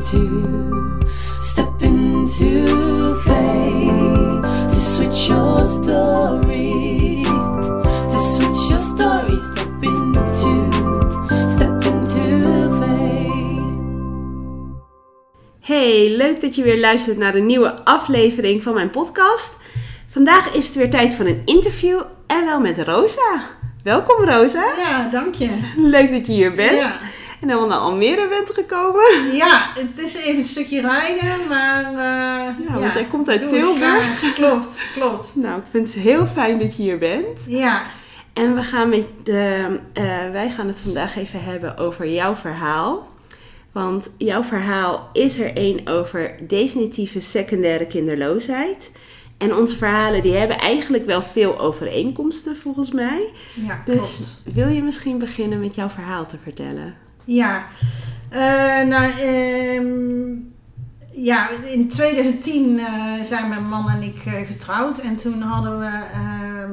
into, step into faith to switch your story, to switch your story, step into, step into faith. Hey, leuk dat je weer luistert naar een nieuwe aflevering van mijn podcast. Vandaag is het weer tijd voor een interview en wel met Rosa. Welkom Rosa. Ja, dank je. Leuk dat je hier bent. Ja. En helemaal naar Almere bent gekomen. Ja, het is even een stukje rijden, maar... eh, Ja, want jij komt uit Tilburg. Klopt, klopt. Nou, ik vind het heel fijn dat je hier bent. Ja, En we gaan met de, eh, wij gaan het vandaag even hebben over jouw verhaal. Want jouw verhaal is er één over definitieve secundaire kinderloosheid. En onze verhalen die hebben eigenlijk wel veel overeenkomsten volgens mij. ja Dus klopt. wil je misschien beginnen met jouw verhaal te vertellen? Ja, Eh, nou, ehm, ja, in 2010 eh, zijn mijn man en ik eh, getrouwd. En toen hadden we ehm,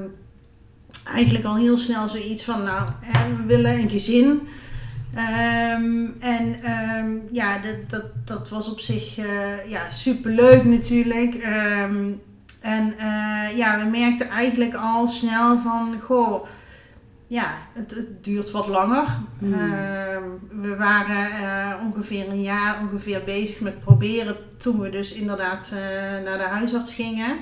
eigenlijk al heel snel zoiets van, nou, we willen een gezin. Ehm, en ja, dat, dat, dat was op zich ja, superleuk natuurlijk. En ja, we merkten eigenlijk al snel van, goh, ja, het, het duurt wat langer. Hmm. Ehm, we waren eh, ongeveer een jaar ongeveer bezig met proberen toen we dus inderdaad eh, naar de huisarts gingen.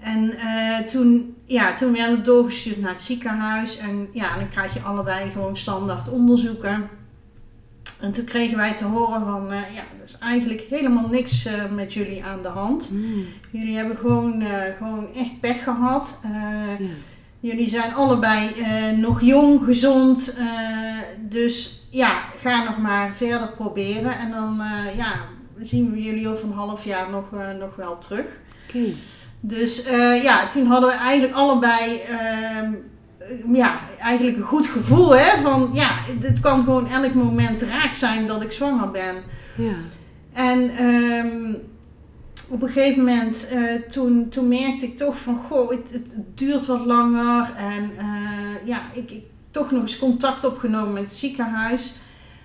En eh, toen, ja, toen werden we doorgestuurd naar het ziekenhuis. En ja, dan krijg je allebei gewoon standaard onderzoeken. En toen kregen wij te horen van, ja, er is eigenlijk helemaal niks met jullie aan de hand. Jullie hebben gewoon, gewoon echt pech gehad. Eh. Jullie zijn allebei eh, nog jong, gezond. eh, dus ja, ga nog maar verder proberen. En dan eh, ja, zien we jullie over een half jaar nog, nog wel terug. Oké. Dus ja, toen hadden we eigenlijk allebei ehm, eh, ja, eigenlijk een goed gevoel. Hè? Van ja, het kan gewoon elk moment raak zijn dat ik zwanger ben. Ja. En ehm, op een gegeven moment, eh, toen, toen merkte ik toch van, goh, het, duurt wat langer. En eh, ja, ik, ik toch nog eens contact opgenomen met het ziekenhuis.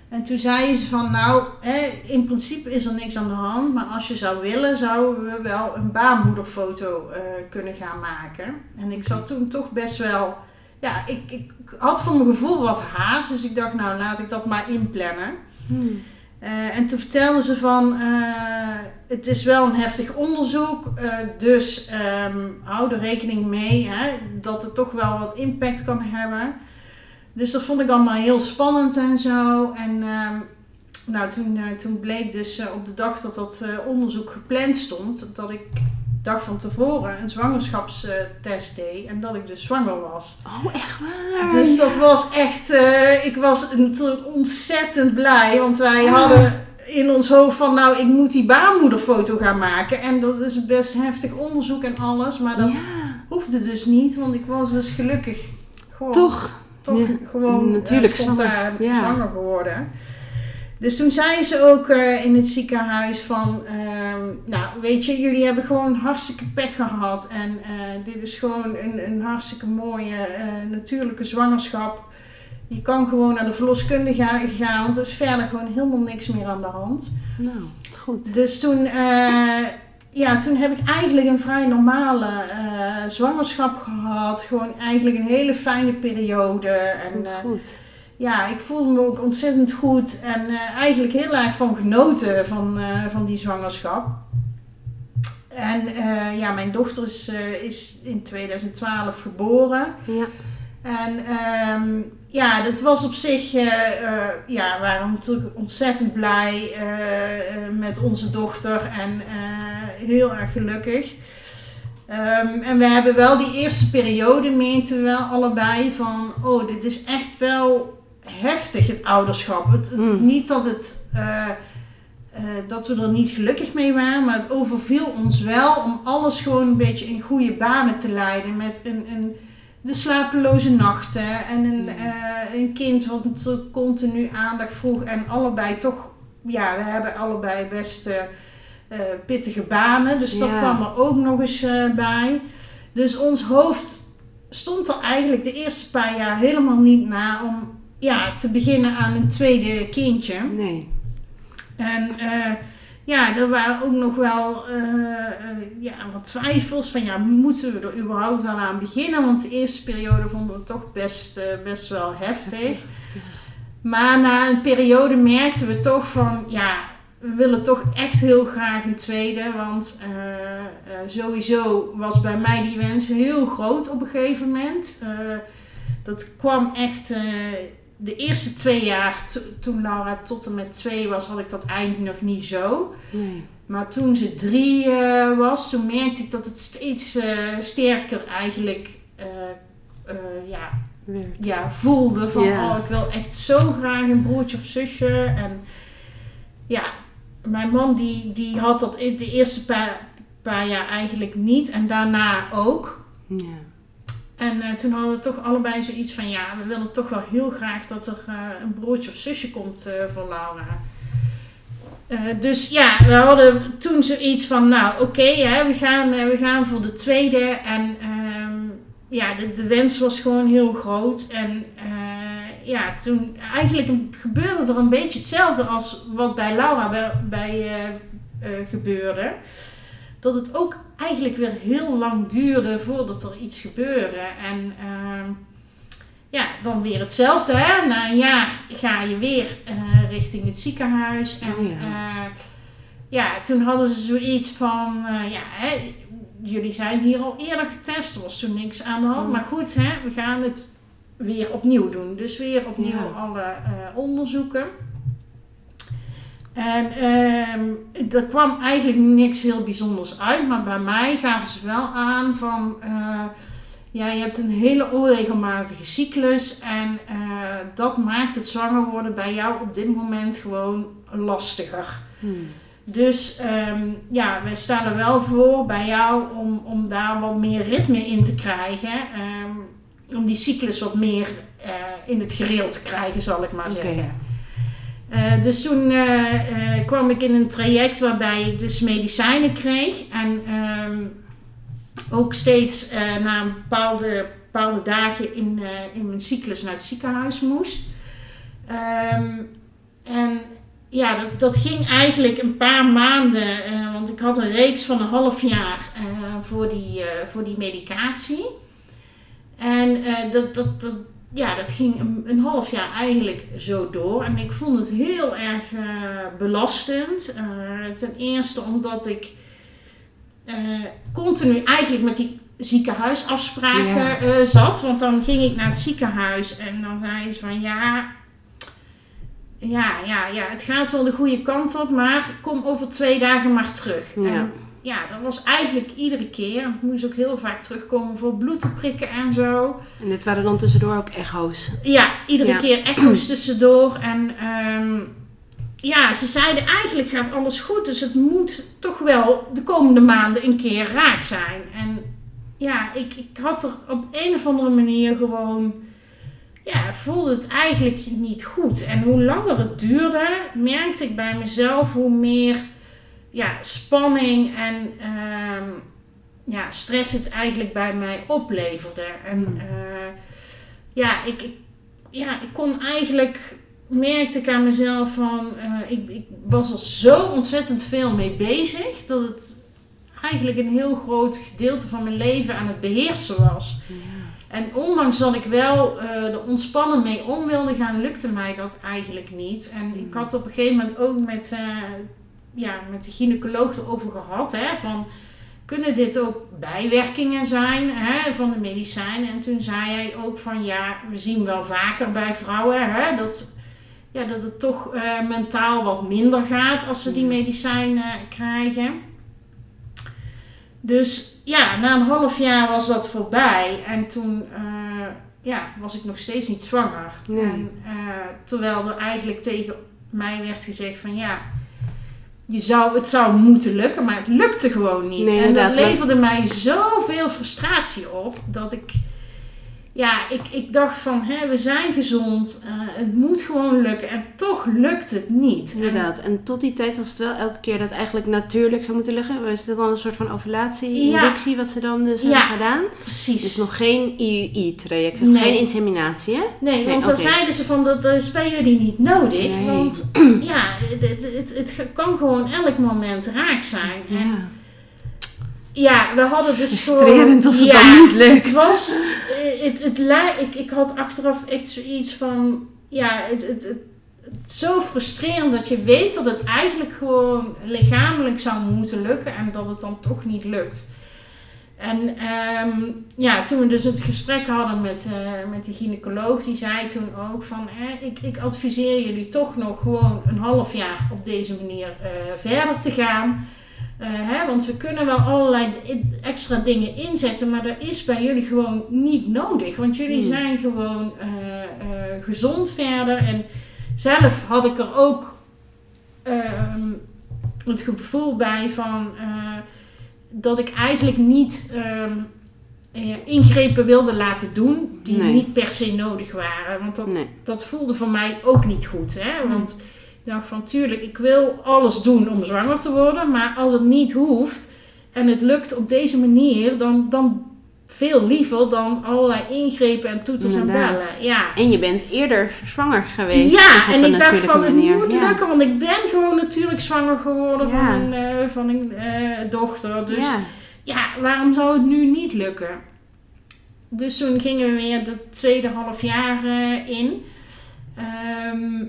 En toen zeiden ze van, nou, hè, in principe is er niks aan de hand. Maar als je zou willen, zouden we wel een baarmoederfoto eh, kunnen gaan maken. En ik zat toen toch best wel, ja, ik, ik had voor mijn gevoel wat haast. Dus ik dacht, nou, laat ik dat maar inplannen. Hmm. Eh, en toen vertelden ze van, eh, het is wel een heftig onderzoek, eh, dus ehm, hou er rekening mee hè, dat het toch wel wat impact kan hebben. Dus dat vond ik allemaal heel spannend en zo. En ehm, nou, toen, toen bleek dus op de dag dat dat onderzoek gepland stond, dat ik dag van tevoren een zwangerschapstest deed en dat ik dus zwanger was. Oh, echt waar? Dus dat was echt, eh, ik was natuurlijk ontzettend blij, want wij Ah. hadden in ons hoofd van, nou, ik moet die baarmoederfoto gaan maken. En dat is best heftig onderzoek en alles, maar dat Ja, hoefde dus niet, want ik was dus gelukkig gewoon, toch? toch Ja, gewoon natuurlijk eh, spontaan zwanger, ja. zwanger geworden. Dus toen zei ze ook eh, in het ziekenhuis van, ehm, nou weet je, jullie hebben gewoon hartstikke pech gehad. En eh, dit is gewoon een, een hartstikke mooie eh, natuurlijke zwangerschap. Je kan gewoon naar de verloskundige gaan, want er is verder gewoon helemaal niks meer aan de hand. Nou, goed. Dus toen, ja, toen heb ik eigenlijk een vrij normale zwangerschap gehad. Gewoon eigenlijk een hele fijne periode. En, Goed, goed. Ja, ik voelde me ook ontzettend goed en eh, eigenlijk heel erg van genoten van, eh, van die zwangerschap. En eh, ja, mijn dochter is, is in 2012 geboren. Ja. En ehm, ja, dat was op zich, ja, we waren natuurlijk ontzettend blij met onze dochter en heel erg gelukkig. Ehm, en we hebben wel die eerste periode meenten we wel allebei van, oh, dit is echt wel heftig, het ouderschap. Het, het- Mm. Niet dat het... eh, eh, dat we er niet gelukkig mee waren, maar het overviel ons wel om alles gewoon een beetje in goede banen te leiden. Met een, een, de slapeloze nachten en een, eh, een kind wat continu aandacht vroeg. En allebei toch, ja, we hebben allebei best pittige banen. Dus dat Ja. kwam er ook nog eens bij. Dus ons hoofd stond er eigenlijk de eerste paar jaar helemaal niet na om ja, te beginnen aan een tweede kindje. Nee. En eh, ja, er waren ook nog wel eh, eh, ja, wat twijfels van ja, moeten we er überhaupt wel aan beginnen? Want de eerste periode vonden we toch best, best wel heftig. Maar na een periode merkten we toch van ja, we willen toch echt heel graag een tweede. Want sowieso was bij mij die wens heel groot op een gegeven moment. Dat kwam echt de eerste twee jaar, to- toen Laura tot en met twee was, had ik dat eigenlijk nog niet zo. Nee. Maar toen ze drie eh, was, toen merkte ik dat het steeds eh, sterker eigenlijk eh, ja, ja, voelde van oh, ik wil echt zo graag een broertje of zusje. En ja, mijn man die, die had dat in de eerste paar, paar jaar eigenlijk niet en daarna ook. Ja. En eh, toen hadden we toch allebei zoiets van ja, we willen toch wel heel graag dat er eh, een broertje of zusje komt eh, voor Laura. Dus ja, we hadden toen zoiets van, nou oké, we, gaan, we gaan voor de tweede. En ehm, ja, de, wens was gewoon heel groot. En ja, toen eigenlijk gebeurde er een beetje hetzelfde als wat bij Laura bij, bij, gebeurde. Dat het ook eigenlijk weer heel lang duurde voordat er iets gebeurde. En ehm, ja, dan weer hetzelfde. Hè? Na een jaar ga je weer eh, richting het ziekenhuis. En Oh ja. ja. ja, toen hadden ze zoiets van, eh, ja, hè, jullie zijn hier al eerder getest. Er was toen niks aan de hand. Mm. Maar goed, hè, we gaan het weer opnieuw doen. Dus weer opnieuw Ja. alle eh, onderzoeken. En ehm, er kwam eigenlijk niks heel bijzonders uit. Maar bij mij gaven ze wel aan van... eh, ja, je hebt een hele onregelmatige cyclus. En eh, dat maakt het zwanger worden bij jou op dit moment gewoon lastiger. Hmm. Dus ehm, ja, wij staan er wel voor bij jou om, om daar wat meer ritme in te krijgen. Ehm, om die cyclus wat meer eh, in het gereel te krijgen, zal ik maar zeggen. Eh, dus toen eh, eh, kwam ik in een traject waarbij ik dus medicijnen kreeg. En ehm, ook steeds na een bepaalde, bepaalde dagen in, in mijn cyclus naar het ziekenhuis moest. Ehm, en ja, dat, dat ging eigenlijk een paar maanden, want ik had een reeks van een half jaar voor, die, voor die medicatie. En dat, dat, ja, dat ging een, een half jaar eigenlijk zo door. En ik vond het heel erg eh, belastend. Eh, ten eerste omdat ik eh, continu eigenlijk met die ziekenhuisafspraken Ja. zat. Want dan ging ik naar het ziekenhuis en dan zei ze van ja, ja, ja, ja, het gaat wel de goede kant op, maar kom over twee dagen maar terug. Ja. En ja, dat was eigenlijk iedere keer. Ik moest ook heel vaak terugkomen voor bloed te prikken en zo. En dit waren dan tussendoor ook echo's. Ja, iedere Ja. keer echo's tussendoor. En ehm, ja, ze zeiden eigenlijk gaat alles goed. Dus het moet toch wel de komende maanden een keer raak zijn. En ja, ik, ik had er op een of andere manier gewoon... Ja, voelde het eigenlijk niet goed. En hoe langer het duurde, merkte ik bij mezelf hoe meer ja, spanning en ehm, ja, stress het eigenlijk bij mij opleverde. En Hmm. eh, ja, ik, ik, ja, ik kon eigenlijk, merkte ik aan mezelf van, eh, ik, ik was er zo ontzettend veel mee bezig, dat het eigenlijk een heel groot gedeelte van mijn leven aan het beheersen was. En ondanks dat ik wel eh er ontspannen mee om wilde gaan, lukte mij dat eigenlijk niet. En ik had op een gegeven moment ook met, ja, met de gynaecoloog erover gehad. Hè, van, kunnen dit ook bijwerkingen zijn hè, van de medicijnen? En toen zei hij ook van ja, we zien wel vaker bij vrouwen hè, dat, ja, dat het toch eh, mentaal wat minder gaat als ze die medicijnen krijgen. Dus ja, na een half jaar was dat voorbij. En toen eh, ja, was ik nog steeds niet zwanger. Nee. En, eh, terwijl er eigenlijk tegen mij werd gezegd van ja, je zou, het zou moeten lukken, maar het lukte gewoon niet. Nee, en dat leverde mij zoveel frustratie op dat ik ja, ik, ik dacht van, hè, we zijn gezond, eh, het moet gewoon lukken. En toch lukt het niet. Inderdaad. En tot die tijd was het wel elke keer dat eigenlijk natuurlijk zou moeten liggen. Was het dan een soort van ovulatie, Ja. inductie, wat ze dan dus Ja. hebben gedaan? precies. Dus nog geen IUI-traject, Nee. geen inseminatie, hè? Nee, Nee, want dan zeiden ze van dat is bij jullie niet nodig. Want ja, het, het, het kan gewoon elk moment raak zijn. En Ja. we hadden dus Frustrerend als het ja, dan niet lukt. Het was... eh, Het, het, ik, ik had achteraf echt zoiets van... Ja, het, het, het, het is zo frustrerend dat je weet dat het eigenlijk gewoon lichamelijk zou moeten lukken en dat het dan toch niet lukt. En ehm, ja, toen we dus het gesprek hadden met, eh, met die gynaecoloog, die zei toen ook van, ik, ik adviseer jullie toch nog gewoon een half jaar op deze manier eh, verder te gaan. Eh, hè, want we kunnen wel allerlei extra dingen inzetten, maar dat is bij jullie gewoon niet nodig. Want jullie Hmm. zijn gewoon eh, eh, gezond verder. En zelf had ik er ook ehm, het gevoel bij van dat ik eigenlijk niet ehm, eh, ingrepen wilde laten doen die Nee. niet per se nodig waren. Want dat, Nee. dat voelde voor mij ook niet goed. Hè? Want dacht van tuurlijk, ik wil alles doen om zwanger te worden. Maar als het niet hoeft en het lukt op deze manier, dan, dan veel liever dan allerlei ingrepen en toeters en bellen. Ja. En je bent eerder zwanger geweest. Ja, en ik dacht van het manier. moet Ja. lukken, want ik ben gewoon natuurlijk zwanger geworden Ja. van een, eh, van een eh, dochter. Dus Ja. ja, waarom zou het nu niet lukken? Dus toen gingen we weer de tweede half jaar in. Ehm,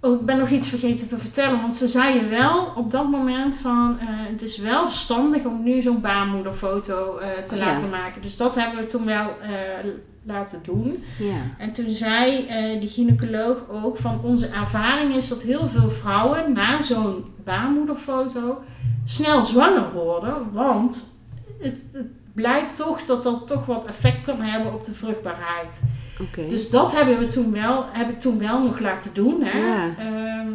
oh, ik ben nog iets vergeten te vertellen, want ze zeiden wel op dat moment van eh, het is wel verstandig om nu zo'n baarmoederfoto eh, te laten maken. Dus dat hebben we toen wel eh, laten doen. Ja. En toen zei de gynaecoloog ook van onze ervaring is dat heel veel vrouwen na zo'n baarmoederfoto snel zwanger worden. Want het, het blijkt toch dat dat toch wat effect kan hebben op de vruchtbaarheid. Dus dat hebben we toen wel, heb ik toen wel nog laten doen. Hè? Ja. Ehm,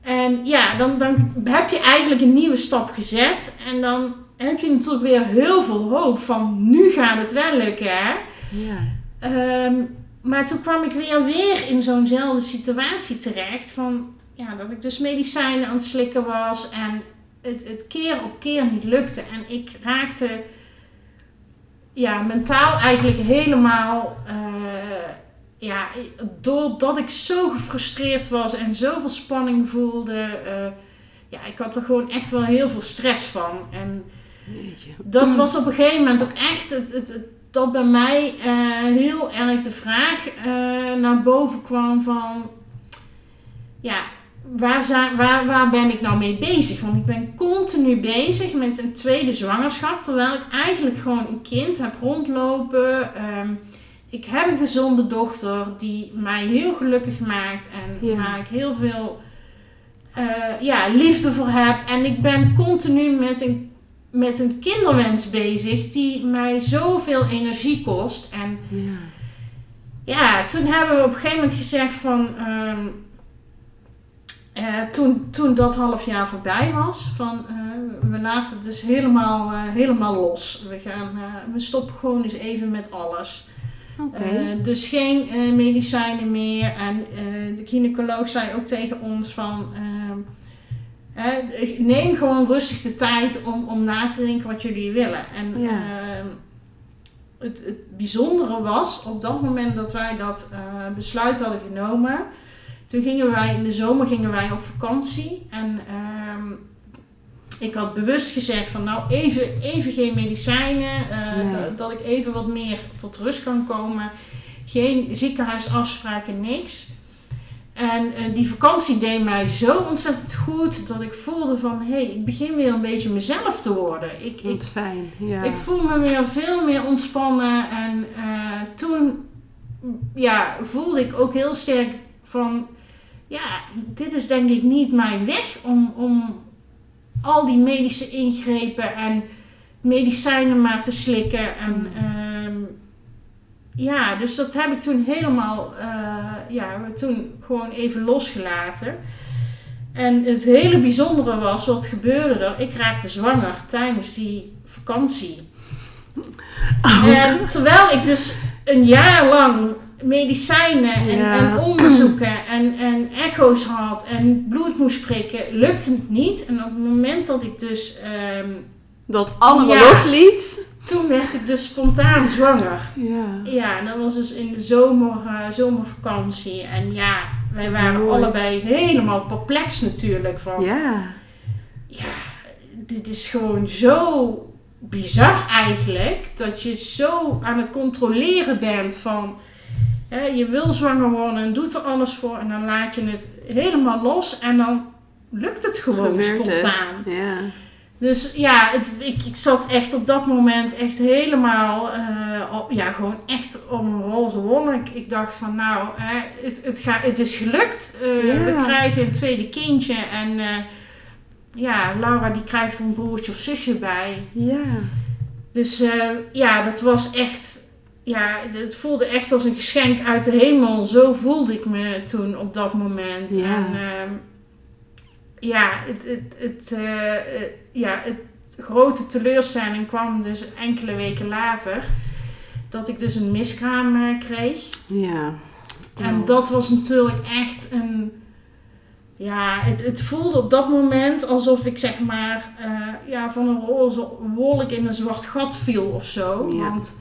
en ja, dan, dan heb je eigenlijk een nieuwe stap gezet. En dan heb je natuurlijk weer heel veel hoop van nu gaat het wel lukken. Hè? ja. Ehm, maar toen kwam ik weer, weer in zo'nzelfde situatie terecht. Van, ja, dat ik dus medicijnen aan het slikken was. En het, het keer op keer niet lukte. En ik raakte ja, mentaal eigenlijk helemaal... eh, ja, doordat ik zo gefrustreerd was en zoveel spanning voelde... eh, ja, ik had er gewoon echt wel heel veel stress van. En Jeetje. dat was op een gegeven moment ook echt het, het, het- dat bij mij eh, heel erg de vraag naar boven kwam van ja, waar, zijn, waar, waar ben ik nou mee bezig? Want ik ben continu bezig met een tweede zwangerschap, terwijl ik eigenlijk gewoon een kind heb rondlopen. Ehm, ik heb een gezonde dochter die mij heel gelukkig maakt en Ja. waar ik heel veel eh, ja, liefde voor heb. En ik ben continu met een met een kinderwens bezig die mij zoveel energie kost. En Ja. ja, toen hebben we op een gegeven moment gezegd van. ehm, eh, toen, toen dat half jaar voorbij was, van eh, we laten het dus helemaal, eh, helemaal los. We, gaan, we stoppen gewoon eens even met alles. Dus geen medicijnen meer. En de gynaecoloog zei ook tegen ons van... ehm, eh, neem gewoon rustig de tijd om, om na te denken wat jullie willen. En Ja. ehm, het, het bijzondere was, op dat moment dat wij dat besluit hadden genomen... Toen gingen wij in de zomer gingen wij op vakantie. En ehm, ik had bewust gezegd van nou even, even geen medicijnen. eh, Nee. dat, dat ik even wat meer tot rust kan komen. Geen ziekenhuisafspraken, niks. En eh, die vakantie deed mij zo ontzettend goed dat ik voelde van hé, hey, ik begin weer een beetje mezelf te worden. Ik, ik, fijn. Ja. ik voel me weer veel meer ontspannen. En eh, toen ja, voelde ik ook heel sterk van... Ja, dit is denk ik niet mijn weg om, om al die medische ingrepen en medicijnen maar te slikken. En ehm, ja, dus dat heb ik toen helemaal, eh, ja, toen gewoon even losgelaten. En het hele bijzondere was, wat gebeurde er? Ik raakte zwanger tijdens die vakantie. En terwijl ik dus een jaar lang medicijnen en, Ja. en onderzoeken en, en echo's had en bloed moest prikken, lukte het niet. En op het moment dat ik dus, ehm, Dat allemaal Ja. losliet. toen werd ik dus spontaan zwanger. Ja. Ja, en dat was dus in de zomer, eh, zomervakantie. En ja, wij waren Mooi. allebei helemaal perplex natuurlijk. Van, Ja. ja, dit is gewoon zo bizar eigenlijk. Dat je zo aan het controleren bent van... Je wil zwanger worden en doet er alles voor. En dan laat je het helemaal los. En dan lukt het gewoon Gebeurt het. spontaan. Ja. Dus ja, het, ik, ik zat echt op dat moment echt helemaal, eh, op- ja, gewoon echt op een roze wolk. Ik dacht van nou, hè, het, het, gaat, het is gelukt. Eh, Ja. We krijgen een tweede kindje en eh, ja, Laura die krijgt een broertje of zusje bij. Ja. Dus ja, dat was echt, ja, het voelde echt als een geschenk uit de hemel. Zo voelde ik me toen op dat moment. Ja. En ehm, ja, het, het, het, eh, eh, ja, het grote teleurstelling kwam dus enkele weken later. Dat ik dus een miskraam eh, kreeg. Ja. En dat was natuurlijk echt een. Ja, het, het voelde op dat moment alsof ik zeg maar ja, van een roze wolk in een zwart gat viel of zo. Ja. Want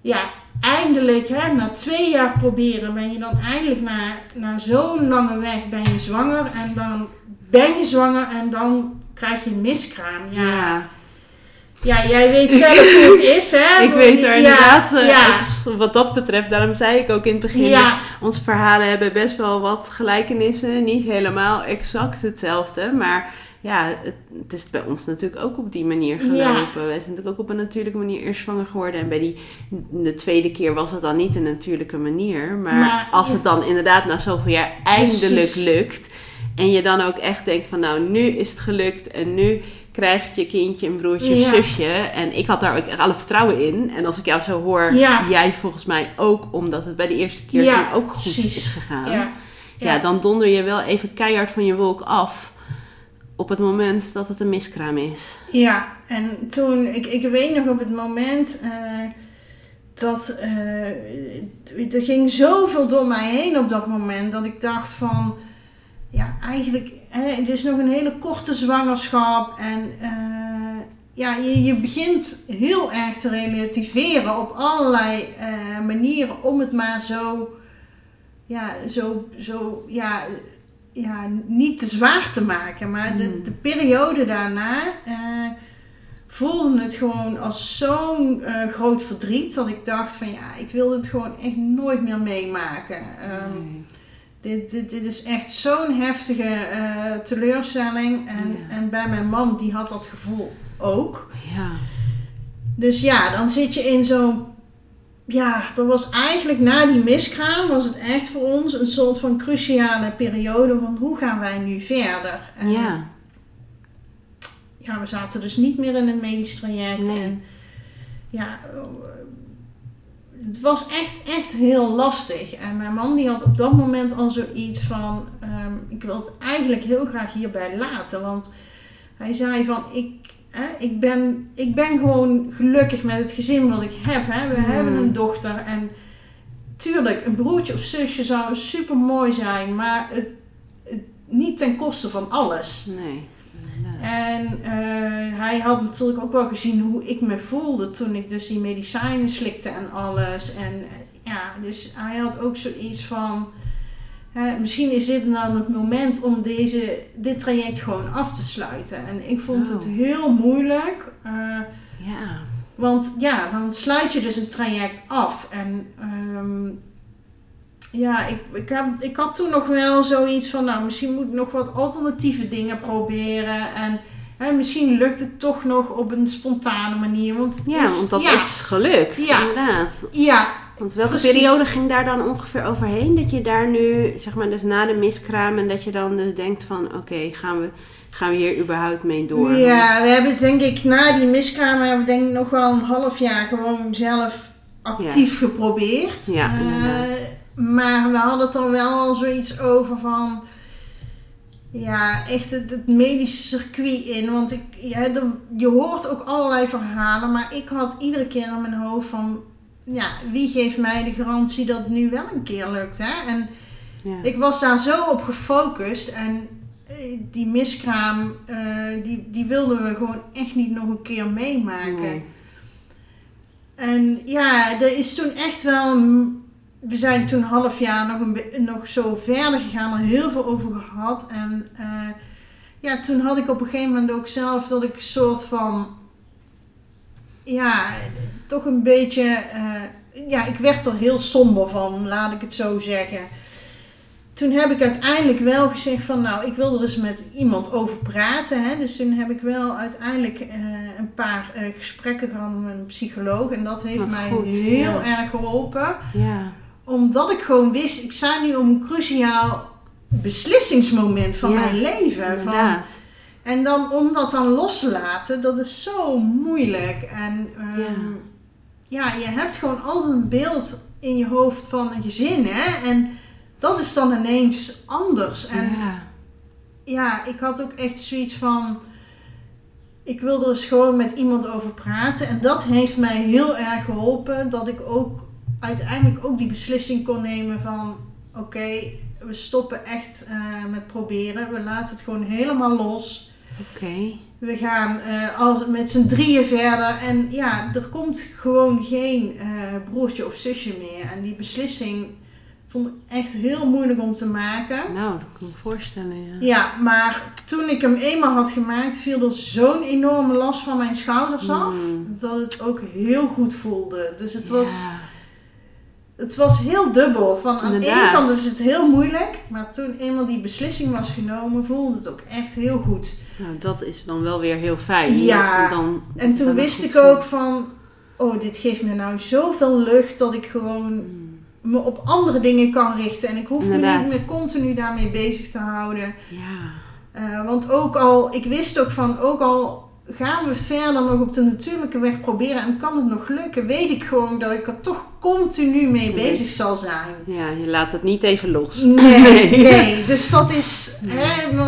ja, eindelijk, hè, na twee jaar proberen, ben je dan eindelijk na, na zo'n lange weg ben je zwanger. En dan ben je zwanger en dan krijg je een miskraam. Ja, ja. Ja. jij weet zelf hoe het is, hè? Ik weet er inderdaad, eh, ja, het is- wat dat betreft, daarom zei ik ook in het begin, ja, onze verhalen hebben best wel wat gelijkenissen, niet helemaal exact hetzelfde, maar ja, het, het is bij ons natuurlijk ook op die manier gelopen. Ja. Wij zijn natuurlijk ook op een natuurlijke manier eerst zwanger geworden en bij die, de tweede keer was het dan niet een natuurlijke manier, maar, Maar, als ja. het dan inderdaad na zoveel jaar eindelijk Precies. lukt en je dan ook echt denkt van nou, nu is het gelukt en nu krijgt je kindje een broertje of zusje. En ik had daar ook echt alle vertrouwen in. En als ik jou zo hoor, jij volgens mij ook, omdat het bij de eerste keer ook goed precies. is gegaan. ja. Ja, dan donder je wel even keihard van je wolk af op het moment dat het een miskraam is. Ja, en toen, ik, ik weet nog op het moment eh, dat eh, er ging zoveel door mij heen op dat moment dat ik dacht van, ja, eigenlijk, hè, het is nog een hele korte zwangerschap en eh, ja, je, je begint heel erg te relativeren op allerlei manieren om het maar zo, ja, zo, zo, ja, ja, niet te zwaar te maken. Maar de, Hmm. de periode daarna eh, voelde het gewoon als zo'n eh, groot verdriet dat ik dacht van ja, ik wil dit gewoon echt nooit meer meemaken. Ehm, Nee. dit, dit, dit is echt zo'n heftige eh, teleurstelling. En, Ja. en bij mijn man, die had dat gevoel ook. Ja. Dus ja, dan zit je in zo'n. Ja, dat was eigenlijk na die miskraam, was het echt voor ons een soort van cruciale periode van hoe gaan wij nu verder? En ja. ja, we zaten dus niet meer in een medisch traject. Nee. En ja, het was echt, echt heel lastig. En mijn man die had op dat moment al zoiets van, ehm, ik wil het eigenlijk heel graag hierbij laten. Want hij zei van, ik, hè, ik, ben, ik ben gewoon gelukkig met het gezin wat ik heb. Hè. We Mhm. hebben een dochter en tuurlijk, een broertje of zusje zou super mooi zijn. Maar het, het, niet ten koste van alles. Nee. En eh, hij had natuurlijk ook wel gezien hoe ik me voelde toen ik dus die medicijnen slikte en alles. En eh, ja, dus hij had ook zoiets van, hè, misschien is dit dan het moment om deze, dit traject gewoon af te sluiten. En ik vond het Oh. heel moeilijk. eh, Ja. want ja, dan sluit je dus een traject af. En ehm, ja, ik, ik, heb, ik had toen nog wel zoiets van, nou, misschien moet ik nog wat alternatieve dingen proberen. En hè, misschien lukt het toch nog op een spontane manier. Want het Ja, is, want dat ja, is gelukt, Ja. inderdaad. Ja, Want welke Precies. periode ging daar dan ongeveer overheen? Dat je daar nu, zeg maar, dus na de miskraam en dat je dan dus denkt van, oké, gaan, we, gaan we hier überhaupt mee door? ja, we hebben het denk ik na die miskraam hebben we denk ik nog wel een half jaar gewoon zelf actief geprobeerd. Ja, Eh, maar we hadden het dan wel zoiets over van... ja, echt het, het medische circuit in. Want ik, ja, je hoort ook allerlei verhalen. Maar ik had iedere keer in mijn hoofd van... Ja, wie geeft mij de garantie dat het nu wel een keer lukt, hè? En Ja. ik was daar zo op gefocust. En eh, die miskraam, eh, die, die wilden we gewoon echt niet nog een keer meemaken. Nee. En ja, er is toen echt wel. We zijn toen een half jaar nog, een, nog zo verder gegaan, er heel veel over gehad. En eh, ja, toen had ik op een gegeven moment ook zelf dat ik een soort van. Ja, toch een beetje. eh, ja, ik werd er heel somber van, laat ik het zo zeggen. Toen heb ik uiteindelijk wel gezegd van, nou, ik wil er eens met iemand over praten. Hè? Dus toen heb ik wel uiteindelijk eh, een paar eh, gesprekken gehad met een psycholoog. En dat heeft Wat mij goed, heel ja. erg geholpen. Ja. Omdat ik gewoon wist, ik sta nu op een cruciaal beslissingsmoment van Ja, mijn leven. Van. En dan om dat dan los te laten, dat is zo moeilijk. En ehm, Ja. ja. je hebt gewoon altijd een beeld in je hoofd van een gezin, hè. En dat is dan ineens anders. En ja. ja, ik had ook echt zoiets van. Ik wilde er eens gewoon met iemand over praten. En dat heeft mij heel erg geholpen. Dat ik ook uiteindelijk ook die beslissing kon nemen van... Oké, we stoppen echt eh, met proberen. We laten het gewoon helemaal los. Oké. We gaan eh, als, met z'n drieën verder. En ja, er komt gewoon geen eh, broertje of zusje meer. En die beslissing vond ik echt heel moeilijk om te maken. Nou, dat kan ik me voorstellen, ja. Ja, maar toen ik hem eenmaal had gemaakt, viel er zo'n enorme last van mijn schouders af. Mm. Dat het ook heel goed voelde. Dus het was. Het was heel dubbel. Van aan de ene kant is het heel moeilijk. Maar toen eenmaal die beslissing was genomen, voelde het ook echt heel goed. Nou, dat is dan wel weer heel fijn. Ja. Dan, En toen wist ik ook van... Oh, dit geeft me nou zoveel lucht dat ik gewoon Mm. me op andere dingen kan richten. En ik hoef me niet meer continu daarmee bezig te houden. Ja. Eh, want ook al, ik wist ook van, ook al gaan we het verder nog op de natuurlijke weg proberen en kan het nog lukken, weet ik gewoon dat ik er toch continu mee bezig zal zijn. ja, je laat het niet even los. Nee, nee. Dus dat is. Hè,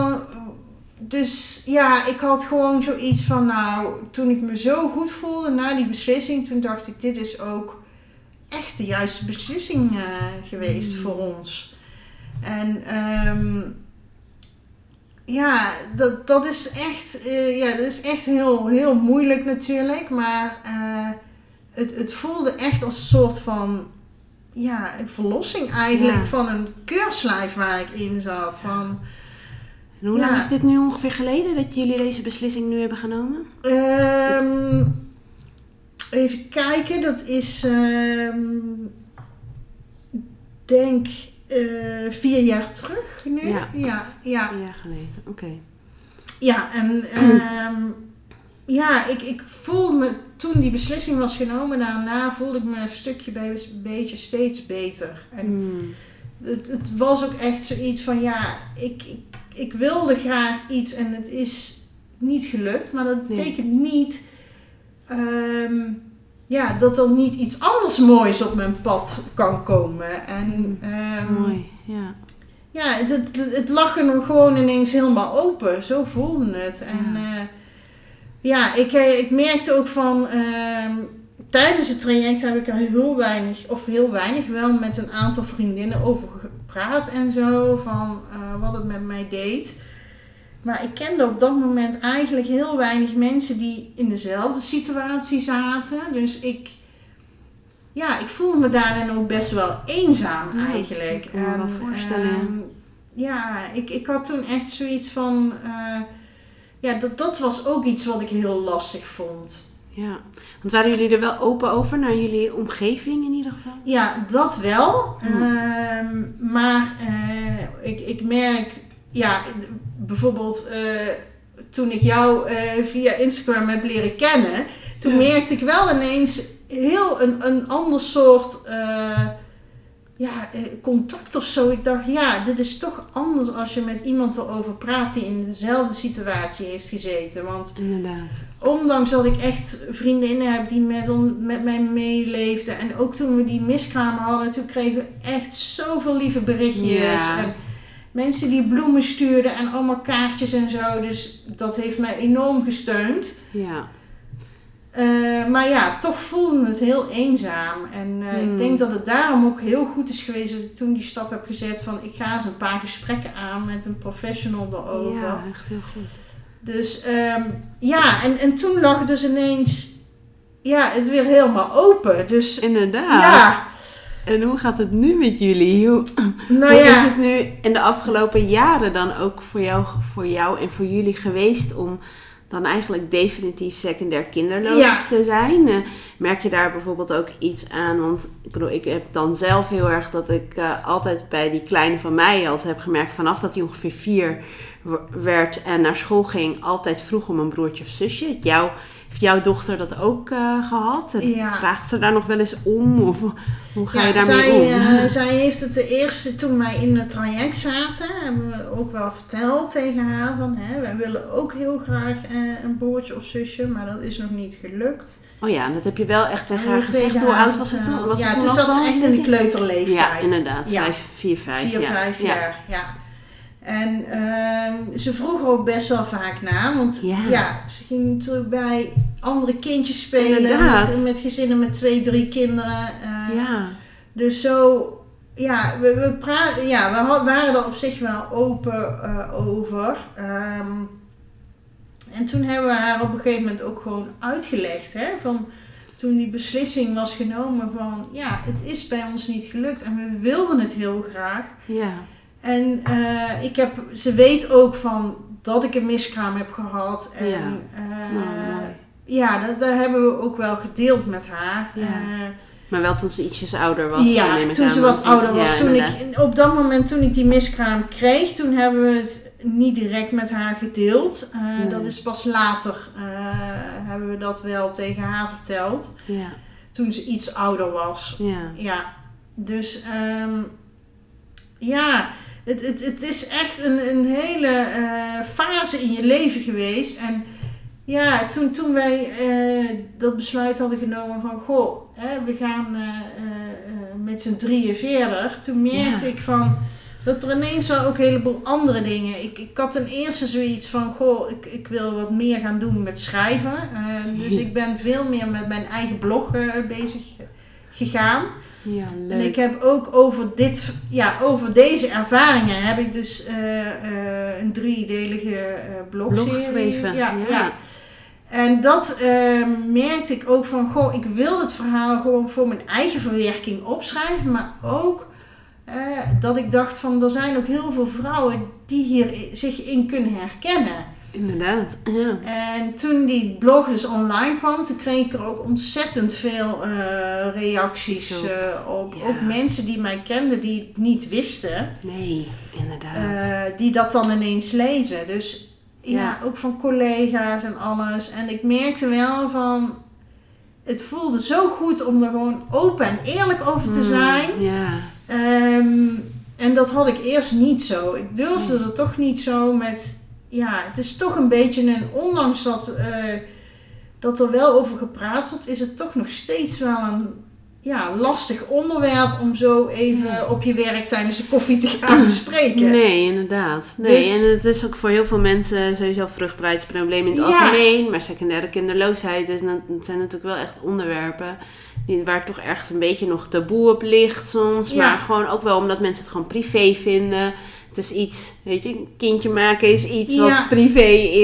dus ja, ik had gewoon zoiets van, nou, toen ik me zo goed voelde na die beslissing, toen dacht ik, dit is ook echt de juiste beslissing eh, geweest Mm. voor ons. En ehm, ja, dat, dat is echt, eh, ja, dat is echt heel, heel moeilijk natuurlijk, maar eh, het, het voelde echt als een soort van ja, een verlossing eigenlijk Ja. van een keurslijf waar ik in zat. Van, En hoe Ja. lang is dit nu ongeveer geleden dat jullie deze beslissing nu hebben genomen? ehm, even kijken, dat is ehm denk eh, vier jaar terug nu. Ja. ja, ja. Een jaar geleden. Oké. Ja, en ehm, ja, ik, ik voelde me toen die beslissing was genomen, daarna voelde ik me een stukje bij beetje steeds beter. En Hmm. het, het was ook echt zoiets van ja, ik, ik, ik wilde graag iets en het is niet gelukt, maar dat Nee. betekent niet ehm, ja, dat er niet iets anders moois op mijn pad kan komen. En ehm, Mooi, ja. ja, het, het, het, er nog gewoon ineens helemaal open. Zo voelde het. En Ja. ja, ja ik, eh, ik merkte ook van... ehm, tijdens het traject heb ik er heel weinig, of heel weinig wel, met een aantal vriendinnen over gepraat en zo. Van eh, wat het met mij deed. Maar ik kende op dat moment eigenlijk heel weinig mensen die in dezelfde situatie zaten. Dus ik... Ja, ik voelde me daarin ook best wel eenzaam Ja, eigenlijk. ik kan me wel voorstellen, ja. ehm, ja, ik, ik had toen echt zoiets van... eh, ja, dat, dat was ook iets wat ik heel lastig vond. ja. Want waren jullie er wel open over naar jullie omgeving in ieder geval? Ja, dat wel. Ja. Ehm, maar eh, ik, ik merk... Ja, bijvoorbeeld... eh, toen ik jou eh, via Instagram heb leren kennen... Toen Ja. merkte ik wel ineens heel een, een ander soort... eh, ja, contact of zo. Ik dacht, ja, dit is toch anders als je met iemand erover praat die in dezelfde situatie heeft gezeten. Want Inderdaad. ondanks dat ik echt vriendinnen heb die met, met mij meeleefden. En ook toen we die miskramen hadden, toen kregen we echt zoveel lieve berichtjes. Ja. En mensen die bloemen stuurden en allemaal kaartjes en zo. Dus dat heeft mij enorm gesteund. Ja. Eh, maar ja, toch voelde het heel eenzaam. En eh, Hmm. ik denk dat het daarom ook heel goed is geweest dat ik toen die stap heb gezet van ik ga eens een paar gesprekken aan met een professional erover. Ja, echt heel goed. Dus ehm, ja, en, en toen lag het dus ineens ja, het weer helemaal open. Dus Inderdaad. ja, En hoe gaat het nu met jullie? Hoe, nou hoe is het nu in de afgelopen jaren dan ook voor jou, voor jou en voor jullie geweest om dan eigenlijk definitief secundair kinderloos Ja. te zijn? Eh, merk je daar bijvoorbeeld ook iets aan? Want ik bedoel, ik heb dan zelf heel erg dat ik eh, altijd bij die kleine van mij altijd heb gemerkt, vanaf dat hij ongeveer vier werd en naar school ging, altijd vroeg om een broertje of zusje. Jou, jouw dochter dat ook eh, gehad? Ja. Vraagt ze daar nog wel eens om? Of hoe ga je daarmee zij, om? eh, zij heeft het de eerste, toen wij in het traject zaten, hebben we ook wel verteld tegen haar van, hè, wij willen ook heel graag eh, een broertje of zusje, maar dat is nog niet gelukt. Oh ja, en dat heb je wel echt tegen haar gezegd. tegen Hoe oud was het toen? Was ja, toen zat ze wel, echt in de kleuterleeftijd. Ja, inderdaad. Ja. Vijf, vier, vijf. Vier, vijf ja. jaar, ja. En ehm, ze vroeg er ook best wel vaak naar, want Ja. ja, ze ging natuurlijk bij andere kindjes spelen, met, met gezinnen met twee, drie kinderen. eh, Ja. Dus zo, ja, we, we, praten, ja, we had- waren er op zich wel open eh, over. Ehm, en toen hebben we haar op een gegeven moment ook gewoon uitgelegd, hè, van toen die beslissing was genomen van, ja, het is bij ons niet gelukt en we wilden het heel graag. Ja. En eh, ik heb, ze weet ook van dat ik een miskraam heb gehad. En Ja. mooi. ja, dat, dat hebben we ook wel gedeeld met haar. Ja. Eh, Maar wel toen ze ietsjes ouder was. neem ja, toen aan, ze wat ouder was. ja, toen ik, op dat moment toen ik die miskraam kreeg, toen hebben we het niet direct met haar gedeeld. Eh, Nee. Dat is pas later eh, hebben we dat wel tegen haar verteld. Ja. Toen ze iets ouder was. Ja. Ja, dus ehm, ja, het, het, het is echt een, een hele eh, fase in je leven geweest. En ja, toen, toen wij eh, dat besluit hadden genomen van, goh, hè, we gaan eh, met z'n drieën verder. Toen merkte Ja. ik van, dat er ineens wel ook een heleboel andere dingen. Ik, ik had ten eerste zoiets van, goh, ik, ik wil wat meer gaan doen met schrijven. Dus ik ben veel meer met mijn eigen blog bezig gegaan. Ja, leuk. En ik heb ook over, dit, ja, over deze ervaringen heb ik dus eh, eh, een driedelige eh. Blog geschreven, Ja, ja. ja. En dat merkte ik ook van, goh, ik wil het verhaal gewoon voor mijn eigen verwerking opschrijven. Maar ook dat ik dacht van, er zijn ook heel veel vrouwen die hier zich in kunnen herkennen. Inderdaad. Ja. En toen die blog dus online kwam, toen kreeg ik er ook ontzettend veel eh, reacties eh, op. Ja. Ook mensen die mij kenden, die het niet wisten, Nee, inderdaad. eh, die dat dan ineens lezen. Dus ja. Ja. ook van collega's en alles. En ik merkte wel van, het voelde zo goed om er gewoon open en eerlijk over te Hmm, zijn. Ja. Ehm, en dat had ik eerst niet zo. Ik durfde er toch niet zo met. Ja, het is toch een beetje een. Ondanks dat, eh, dat er wel over gepraat wordt, is het toch nog steeds wel een ja, lastig onderwerp om zo even op je werk tijdens de koffie te gaan bespreken. Nee, inderdaad. Nee, Dus- en het is ook voor heel veel mensen sowieso vruchtbaarheidsproblemen in het Ja. algemeen. Maar secundaire kinderloosheid is, zijn natuurlijk wel echt onderwerpen die, waar toch ergens een beetje nog taboe op ligt soms. Ja. Maar gewoon ook wel omdat mensen het gewoon privé vinden. Het is iets, weet je, een kindje maken is iets Ja. wat privé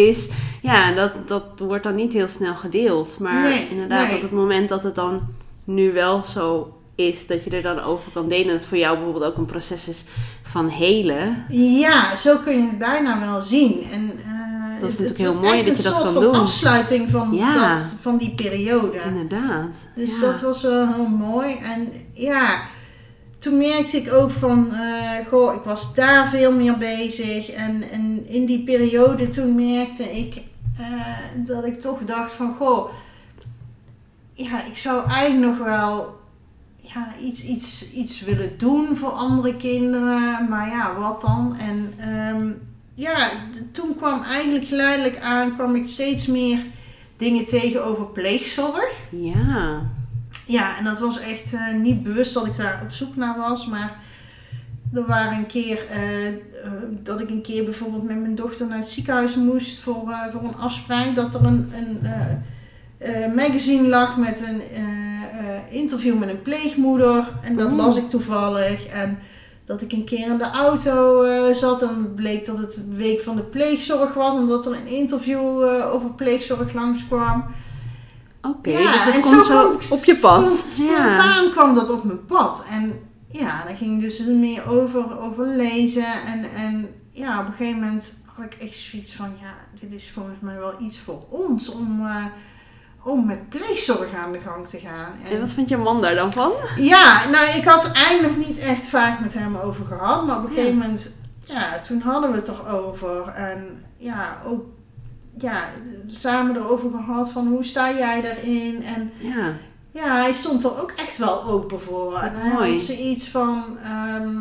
is. Ja, dat, dat wordt dan niet heel snel gedeeld. Maar Nee, inderdaad, nee. op het moment dat het dan nu wel zo is, dat je er dan over kan delen. En dat het voor jou bijvoorbeeld ook een proces is van helen. Ja, zo kun je het bijna wel zien. En, eh, Dat is natuurlijk heel mooi dat je een dat soort kan van doen. afsluiting van, Ja. dat, van die periode. Inderdaad. Dus Ja. dat was wel heel mooi. En ja, toen merkte ik ook van, eh, goh, ik was daar veel meer bezig. En, en in die periode toen merkte ik eh, dat ik toch dacht van, goh, ja, ik zou eigenlijk nog wel ja, iets, iets, iets willen doen voor andere kinderen. Maar ja, wat dan? En ehm, ja, toen kwam eigenlijk geleidelijk aan, kwam ik steeds meer dingen tegen over pleegzorg. Ja. Ja, en dat was echt eh, niet bewust dat ik daar op zoek naar was. Maar er waren een keer eh, eh, dat ik een keer bijvoorbeeld met mijn dochter naar het ziekenhuis moest voor, voor een afspraak. Dat er een, een magazine lag met een interview met een pleegmoeder. En dat las ik toevallig. En dat ik een keer in de auto zat en bleek dat het week van de pleegzorg was. En dat er een interview over pleegzorg langskwam. Oké, Ja, dus en zo op je pad. Ja. Spontaan kwam dat op mijn pad. En ja, daar ging dus meer over, over lezen. En, en ja, op een gegeven moment had ik echt zoiets van... Ja, dit is volgens mij wel iets voor ons om, eh, om met pleegzorg aan de gang te gaan. En wat vindt je man daar dan van? Ja, nou, ik had eigenlijk niet echt vaak met hem over gehad. Maar op een gegeven moment, ja, toen hadden we het erover. En ja, ook ja, samen erover gehad van hoe sta jij daarin? En Ja, ja, hij stond er ook echt wel open voor. En hij Mooi. had zoiets van, ehm,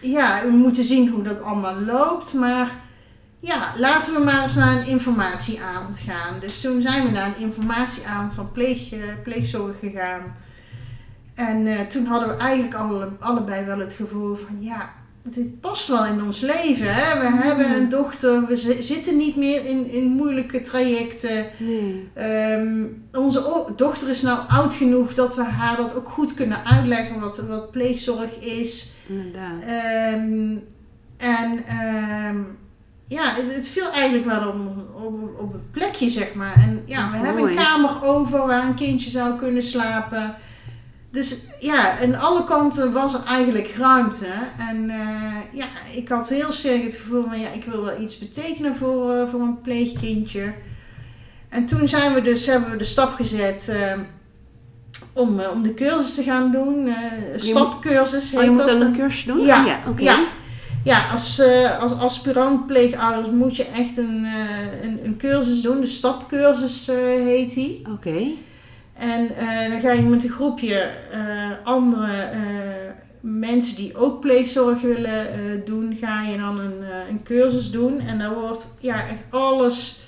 ja, we moeten zien hoe dat allemaal loopt. Maar ja, laten we maar eens naar een informatieavond gaan. Dus toen zijn we naar een informatieavond van pleeg, eh, pleegzorg gegaan. En eh, toen hadden we eigenlijk alle, allebei wel het gevoel van, ja, dit past wel in ons leven. Hè? We hebben een dochter, we zi- zitten niet meer in, in moeilijke trajecten. Ehm, onze dochter is nou oud genoeg dat we haar dat ook goed kunnen uitleggen wat, wat pleegzorg is. Inderdaad. Ehm, en ehm, ja, het, het viel eigenlijk wel op, op, op het plekje, zeg maar. En ja, we hebben een kamer over waar een kindje zou kunnen slapen. Dus ja, aan alle kanten was er eigenlijk ruimte. En eh, ja, ik had heel sterk het gevoel van ja, ik wil wel iets betekenen voor, eh, voor een pleegkindje. En toen zijn we dus, hebben we de stap gezet eh, om, om de cursus te gaan doen. stapcursus heet Oh, je moet dat. dan een cursus doen? Ja, Oh, ja oké. ja. Ja, als, als aspirant pleegouders moet je echt een, een, een cursus doen. De stapcursus heet die. Oké. En eh, dan ga je met een groepje eh, andere eh, mensen die ook pleegzorg willen doen, ga je dan een, een cursus doen. En daar wordt ja, echt alles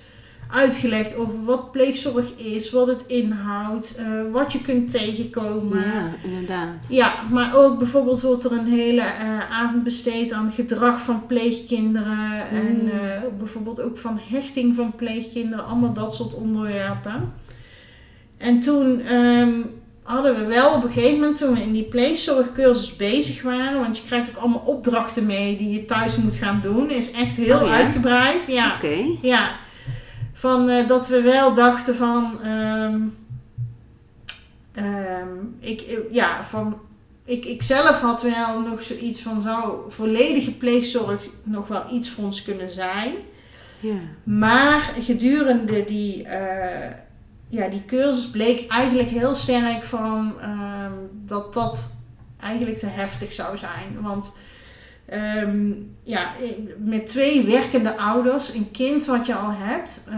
uitgelegd over wat pleegzorg is, wat het inhoudt, wat je kunt tegenkomen. Ja, inderdaad. Ja, maar ook bijvoorbeeld wordt er een hele avond besteed aan gedrag van pleegkinderen. En Mm. bijvoorbeeld ook van hechting van pleegkinderen. Allemaal dat soort onderwerpen. En toen ehm, hadden we wel op een gegeven moment, toen we in die pleegzorgcursus bezig waren. Want je krijgt ook allemaal opdrachten mee die je thuis moet gaan doen. Is echt heel Oh ja? uitgebreid. Ja. Oké. Ja, van eh, dat we wel dachten van, ehm, ehm, ik, eh, ja, van, ik, ik zelf had wel nog zoiets van, zou volledige pleegzorg nog wel iets voor ons kunnen zijn. Ja. Maar gedurende die, eh, ja, die cursus bleek eigenlijk heel sterk van ehm, dat dat eigenlijk te heftig zou zijn. Want ehm, ja, met twee werkende ouders, een kind wat je al hebt, eh,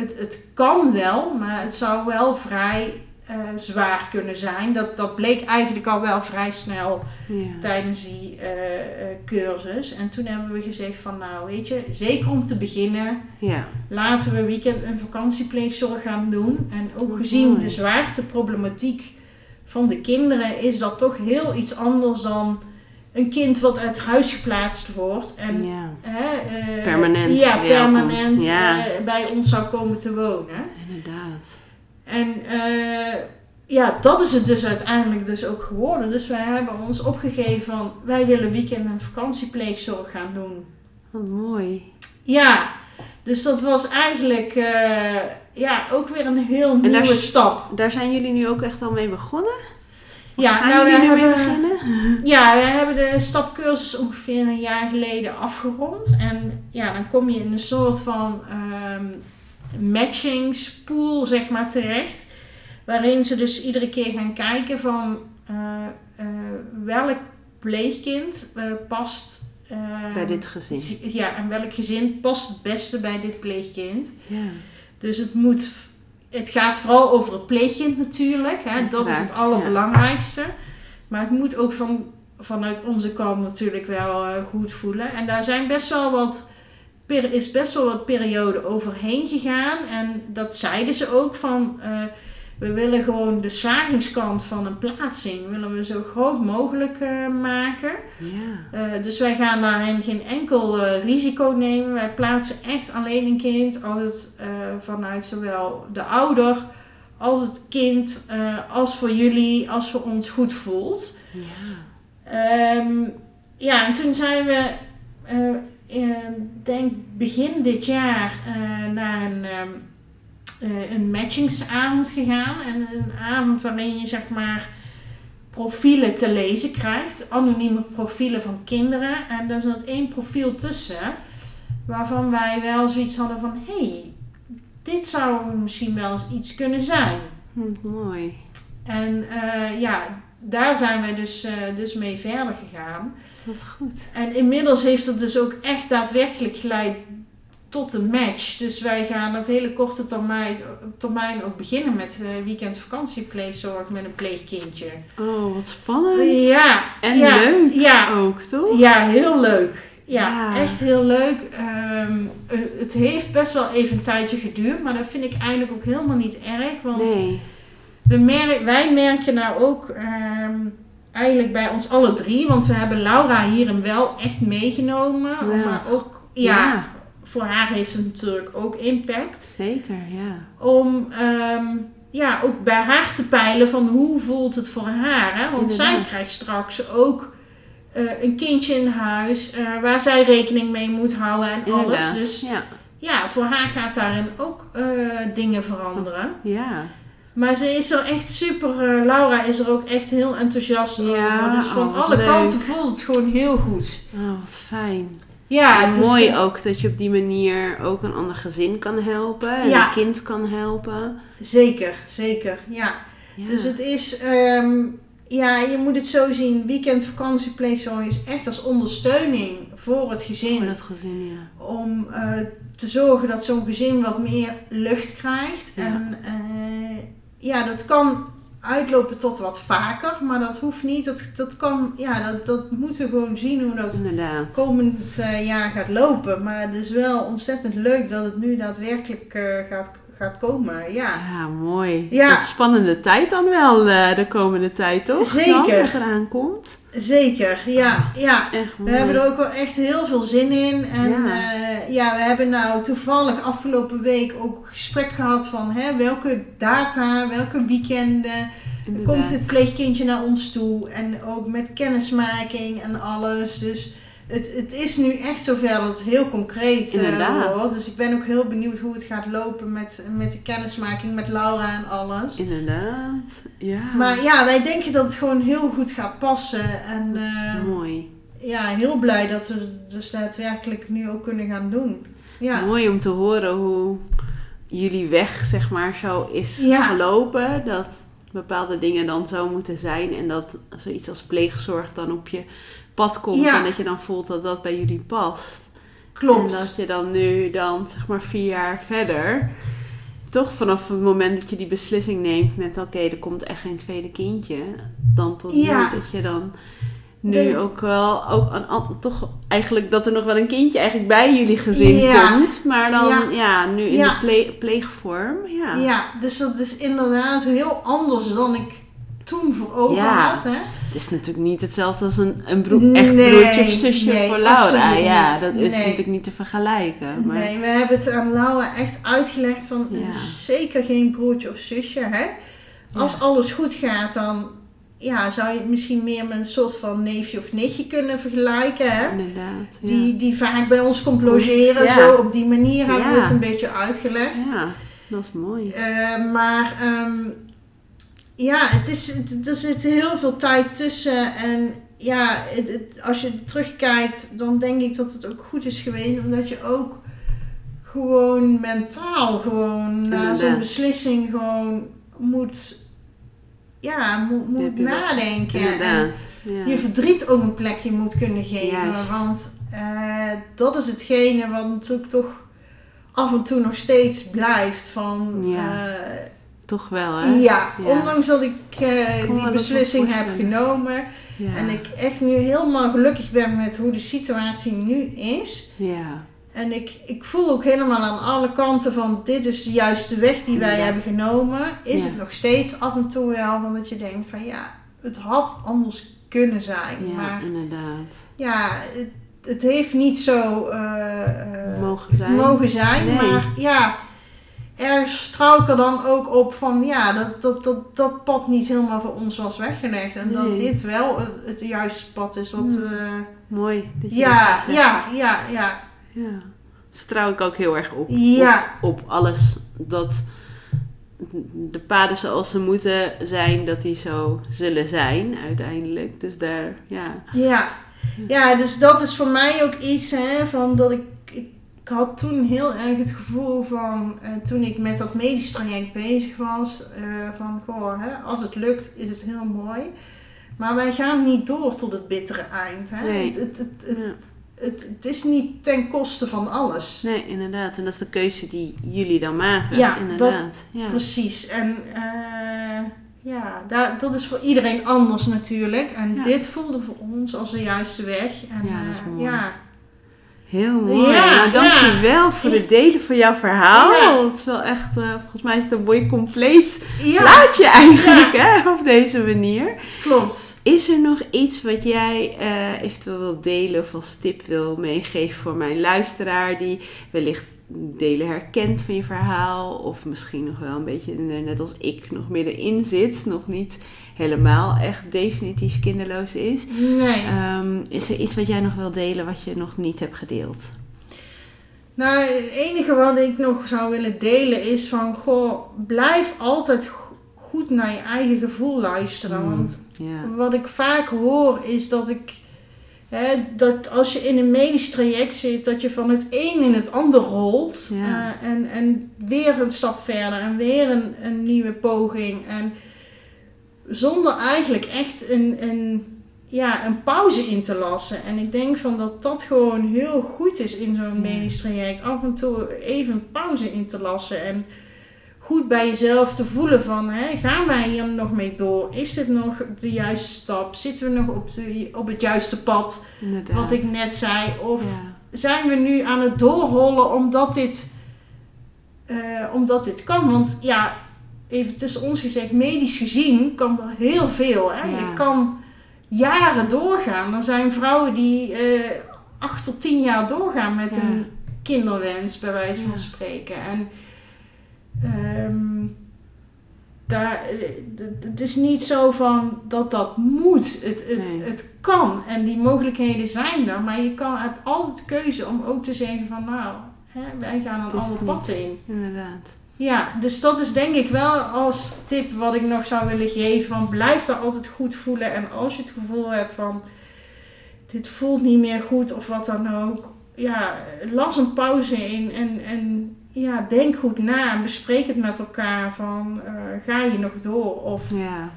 het, het kan wel, maar het zou wel vrij eh, zwaar kunnen zijn. Dat, dat bleek eigenlijk al wel vrij snel Ja. tijdens die eh, eh, cursus. En toen hebben we gezegd van nou weet je, zeker om te beginnen, Ja. laten we weekend- en vakantiepleegzorg gaan doen. En ook gezien mooi. de zwaarteproblematiek van de kinderen is dat toch heel iets anders dan een kind wat uit huis geplaatst wordt. En ja. hè, Permanent ja, permanent. Ja. bij ons zou komen te wonen. En eh, ja, dat is het dus uiteindelijk dus ook geworden. Dus wij hebben ons opgegeven van wij willen weekend- en vakantiepleegzorg gaan doen. Wat mooi. Ja, dus dat was eigenlijk eh, ja, ook weer een heel nieuwe stap. Daar zijn jullie nu ook echt al mee begonnen? Of Ja, nou, we hebben, beginnen? ja, we hebben de stapcursus ongeveer een jaar geleden afgerond. En ja, dan kom je in een soort van ehm matchingspool, zeg maar, terecht. Waarin ze dus iedere keer gaan kijken van eh, eh, welk pleegkind eh, past... Bij dit gezin. Ja, en welk gezin past het beste bij dit pleegkind. Ja. Dus het moet... Het gaat vooral over het pleegkind natuurlijk. Hè? Dat is het allerbelangrijkste. Maar het moet ook van, vanuit onze kant natuurlijk wel goed voelen. En daar zijn best wel wat, is best wel wat periode overheen gegaan. En dat zeiden ze ook van... eh, we willen gewoon de slagingskant van een plaatsing willen we zo groot mogelijk eh, maken. Ja. Eh, dus wij gaan daarin geen enkel risico nemen. Wij plaatsen echt alleen een kind als het vanuit zowel de ouder als het kind, als voor jullie, als voor ons goed voelt. Ja. Ehm, ja, en toen zijn we, denk begin dit jaar, eh, naar een, ehm, eh, een matchingsavond gegaan. En een avond waarin je zeg maar profielen te lezen krijgt. Anonieme profielen van kinderen. En daar zat één profiel tussen. Waarvan wij wel zoiets hadden van... Hé, hey, dit zou misschien wel eens iets kunnen zijn. Hm, mooi. En eh, ja, daar zijn we dus, dus mee verder gegaan. Wat goed. En inmiddels heeft het dus ook echt daadwerkelijk geleid tot een match. Dus wij gaan op hele korte termijn, termijn ook beginnen met uh, weekend vakantiepleegzorg met een pleegkindje. Oh, wat spannend. Ja. En ja, leuk Ja, ook, toch? ja, heel leuk. Ja, Ja. echt heel leuk. Ehm, eh, het heeft best wel even een tijdje geduurd, maar dat vind ik eigenlijk ook helemaal niet erg. Want Nee. we wij merken nou ook ehm, eigenlijk bij ons alle drie, want we hebben Laura hierin wel echt meegenomen. Ja, maar ook, ja, voor haar heeft het natuurlijk ook impact. Zeker, ja. Om ehm, ja, ook bij haar te peilen van hoe voelt het voor haar. Hè? Want zij krijgt straks ook eh, een kindje in huis eh, waar zij rekening mee moet houden en alles. Dus Ja. ja, voor haar gaat daarin ook eh, dingen veranderen. Ja. Maar ze is er echt super, eh, Laura is er ook echt heel enthousiast Ja, over. Dus van oh, alle leuk. kanten voelt het gewoon heel goed. Oh, wat fijn. Ja, en dus, mooi eh, ook dat je op die manier ook een ander gezin kan helpen. En Ja. een kind kan helpen. Zeker, zeker, ja. Ja. Dus het is, ehm, ja, je moet het zo zien. Weekend vakantiepleegzorg is echt als ondersteuning voor het gezin. Voor dat gezin, ja. Om eh, te zorgen dat zo'n gezin wat meer lucht krijgt. Ja. En eh, ja, dat kan uitlopen tot wat vaker, maar dat hoeft niet. Dat, dat kan, ja, dat, dat moeten we gewoon zien hoe dat Inderdaad. komend eh, jaar gaat lopen. Maar het is wel ontzettend leuk dat het nu daadwerkelijk eh, gaat, gaat komen. Ja. Ja, mooi. Ja. Een spannende tijd dan wel eh, de komende tijd, toch? Zeker. Dan, wat eraan komt. Zeker, ja, ja. We hebben er ook wel echt heel veel zin in. En Ja. ja, ja we hebben nou toevallig afgelopen week ook gesprek gehad van hè, welke data, welke weekenden Inderdaad. komt het pleegkindje naar ons toe. En ook met kennismaking en alles. Dus het, het is nu echt zover dat het heel concreet eh, Inderdaad. wordt. Dus ik ben ook heel benieuwd hoe het gaat lopen met, met de kennismaking met Laura en alles. Inderdaad. Ja. Maar ja, wij denken dat het gewoon heel goed gaat passen. En eh, Mooi. ja, heel blij dat we het dus daadwerkelijk nu ook kunnen gaan doen. Ja, Mooi om te horen hoe jullie weg, zeg maar, zo is Ja. gelopen. Dat bepaalde dingen dan zo moeten zijn. En dat zoiets als pleegzorg dan op je pad komt. Ja. En dat je dan voelt dat dat bij jullie past. klopt. En dat je dan nu dan, zeg maar, vier jaar verder... Toch vanaf het moment dat je die beslissing neemt met... Oké, er komt echt geen tweede kindje. Dan tot Ja. nu dat je dan... Nu Dit- ook wel, ook een, toch eigenlijk dat er nog wel een kindje eigenlijk bij jullie gezin Ja. komt. Maar dan, ja, Ja. nu in de ple- pleegvorm. Ja. Ja, dus dat is inderdaad heel anders dan ik toen voor ogen Ja. had. Hè? Het is natuurlijk niet hetzelfde als een, een echt Nee, broertje of zusje nee, voor Laura. Ja, niet. dat is Nee. natuurlijk niet te vergelijken. Maar, Nee, we hebben het aan Laura echt uitgelegd van Ja. het is zeker geen broertje of zusje. Hè? Als Ja. alles goed gaat, dan ja, zou je het misschien meer met een soort van neefje of nichtje kunnen vergelijken. Hè? Inderdaad. Die, die vaak bij ons komt logeren. Zo op die manier hebben we het een beetje uitgelegd. ja, dat is mooi. Eh, maar ehm, ja, het is, het, er zit heel veel tijd tussen. En ja, het, het- als je terugkijkt, dan denk ik dat het ook goed is geweest. Omdat je ook gewoon mentaal gewoon na zo'n beslissing gewoon moet, ja, moet, moet nadenken. En Inderdaad. Ja. je verdriet ook een plekje moet kunnen geven. Juist. Want eh, dat is hetgene wat natuurlijk toch af en toe nog steeds blijft. Van, Ja. eh, Toch wel, hè? ja, Ja. ondanks dat ik eh, die beslissing heb genomen. Ja. En ik echt nu helemaal gelukkig ben met hoe de situatie nu is. Ja. en ik, ik voel ook helemaal aan alle kanten van dit is juist de weg die wij Ja. hebben genomen. Is het nog steeds af en toe wel van dat je denkt van ja, het had anders kunnen zijn. Ja, Maar inderdaad. ja, het, het heeft niet zo eh, eh, Mogen zijn. mogen zijn. Nee. Maar ja, ergens vertrouw ik er dan ook op van ja, dat dat, dat, dat pad niet helemaal voor ons was weggelegd. En dat dit wel het, het juiste pad is. Wat, Mm. eh, Mooi dat je ja, dat ja, ja, ja, Ja. Vertrouw ik ook heel erg op. Ja. Op, op alles dat de paden zoals ze moeten zijn, dat die zo zullen zijn uiteindelijk. Dus daar, ja. ja. Ja, dus dat is voor mij ook iets hè, van dat ik. Ik had toen heel erg het gevoel van, eh, toen ik met dat medisch traject bezig was, eh, van goh, hè, als het lukt is het heel mooi. Maar wij gaan niet door tot het bittere eind. Hè? Nee. Het, het, het, het, Ja. het, het is niet ten koste van alles. Nee, inderdaad. En dat is de keuze die jullie dan maken. Ja, inderdaad. ja. Precies. En eh, ja, daar, dat is voor iedereen anders natuurlijk. En Ja. dit voelde voor ons als de juiste weg. En, Ja, dat is mooi. ja, Heel mooi. Ja, nou, dankjewel voor het delen van jouw verhaal. Ja. Het is wel echt, eh, volgens mij is het een mooi compleet plaatje eigenlijk, hè, op deze manier. klopt. Is er nog iets wat jij eh, eventueel wil delen of als tip wil meegeven voor mijn luisteraar die wellicht delen herkent van je verhaal of misschien nog wel een beetje net als ik nog middenin zit, nog niet helemaal echt definitief kinderloos is. Nee. Ehm, is er iets wat jij nog wil delen wat je nog niet hebt gedeeld? Nou, het enige wat ik nog zou willen delen is van, goh, blijf altijd go- goed naar je eigen gevoel luisteren. Mm. Want wat ik vaak hoor is dat ik, hè, dat als je in een medisch traject zit, dat je van het een in het ander rolt. Eh, en, en weer een stap verder en weer een, een nieuwe poging. En zonder eigenlijk echt een, een, ja, een pauze in te lassen. En ik denk van dat dat gewoon heel goed is in zo'n medisch traject. Af en toe even een pauze in te lassen. En goed bij jezelf te voelen van, hè, gaan wij hier nog mee door? Is dit nog de juiste stap? Zitten we nog op, de, op het juiste pad? Inderdaad. Wat ik net zei. Of Ja. zijn we nu aan het doorrollen omdat dit, eh, omdat dit kan? Want ja, even tussen ons gezegd, medisch gezien kan er heel veel. Hè? Ja. Je kan jaren doorgaan. Er zijn vrouwen die eh acht tot tien jaar doorgaan met Ja. een kinderwens, bij wijze van spreken. En ehm, daar, eh, het is niet zo van dat dat moet. Het, het, Nee. het kan en die mogelijkheden zijn er. Maar je kan, hebt altijd de keuze om ook te zeggen van nou, hè, wij gaan een ander pad in. Inderdaad. Ja, dus dat is denk ik wel als tip wat ik nog zou willen geven. Van blijf daar altijd goed voelen. En als je het gevoel hebt van dit voelt niet meer goed of wat dan ook. Ja, las een pauze in en, en ja, denk goed na en bespreek het met elkaar van eh, ga je nog door of, Ja,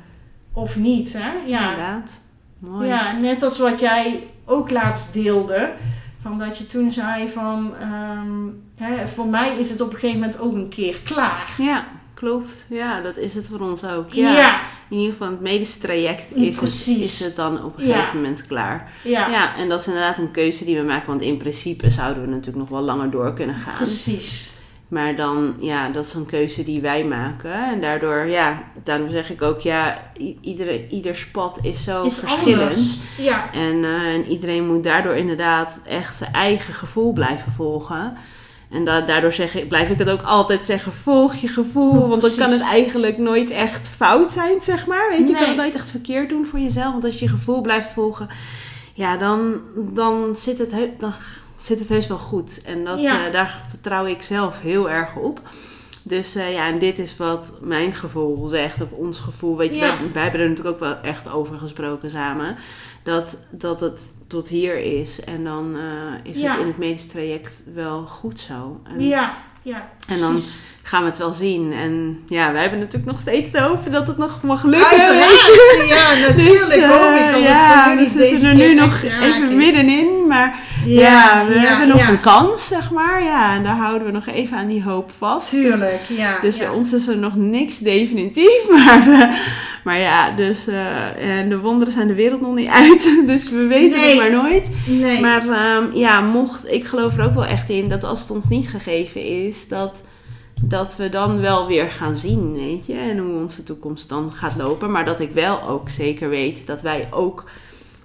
of niet. Hè? Ja, inderdaad. Mooi. ja, net als wat jij ook laatst deelde. Van dat je toen zei van, ehm, hè, voor mij is het op een gegeven moment ook een keer klaar. Ja, klopt. Ja, dat is het voor ons ook. Ja, In ieder geval, het medisch traject is het, is het dan op een Ja. gegeven moment klaar. ja, Ja, en dat is inderdaad een keuze die we maken. Want in principe zouden we natuurlijk nog wel langer door kunnen gaan. precies. Maar dan, ja, dat is een keuze die wij maken. En daardoor, ja, daarom zeg ik ook, ja, iedere, ieder pad is zo Is verschillend. anders. Ja, En, eh, en iedereen moet daardoor inderdaad echt zijn eigen gevoel blijven volgen. En da- daardoor zeg ik, blijf ik het ook altijd zeggen, volg je gevoel. Want dan kan het eigenlijk nooit echt fout zijn, zeg maar. Weet je, je kan het nooit echt verkeerd doen voor jezelf. Want als je je gevoel blijft volgen, ja, dan, dan, zit, het dan zit het heus wel goed. En dat, Ja. eh, daar vertrouw ik zelf heel erg op. Dus eh, ja, en dit is wat mijn gevoel zegt, of ons gevoel. Weet je, Ja. wij, wij hebben er natuurlijk ook wel echt over gesproken samen. Dat, dat het tot hier is. En dan eh, is Ja. het in het medisch traject wel goed zo. En ja, ja. En dan-. Gaan we het wel zien. En ja, wij hebben natuurlijk nog steeds te hopen dat het nog mag lukken. Uiteraard, ja, Dus, natuurlijk eh, hoop ik dat ja, het voor jullie we zitten deze er nu nog even is. middenin. Maar Ja, we ja, hebben nog ja. een kans, zeg maar. Ja, en daar houden we nog even aan die hoop vast. Tuurlijk, ja. Dus bij ons is er nog niks definitief. Maar, eh, maar ja, dus eh, en de wonderen zijn de wereld nog niet uit. Dus we weten Nee. het maar nooit. Nee. Maar ehm, ja, mocht, ik geloof er ook wel echt in dat als het ons niet gegeven is, dat, dat we dan wel weer gaan zien, weet je. En hoe onze toekomst dan gaat lopen. Maar dat ik wel ook zeker weet dat wij ook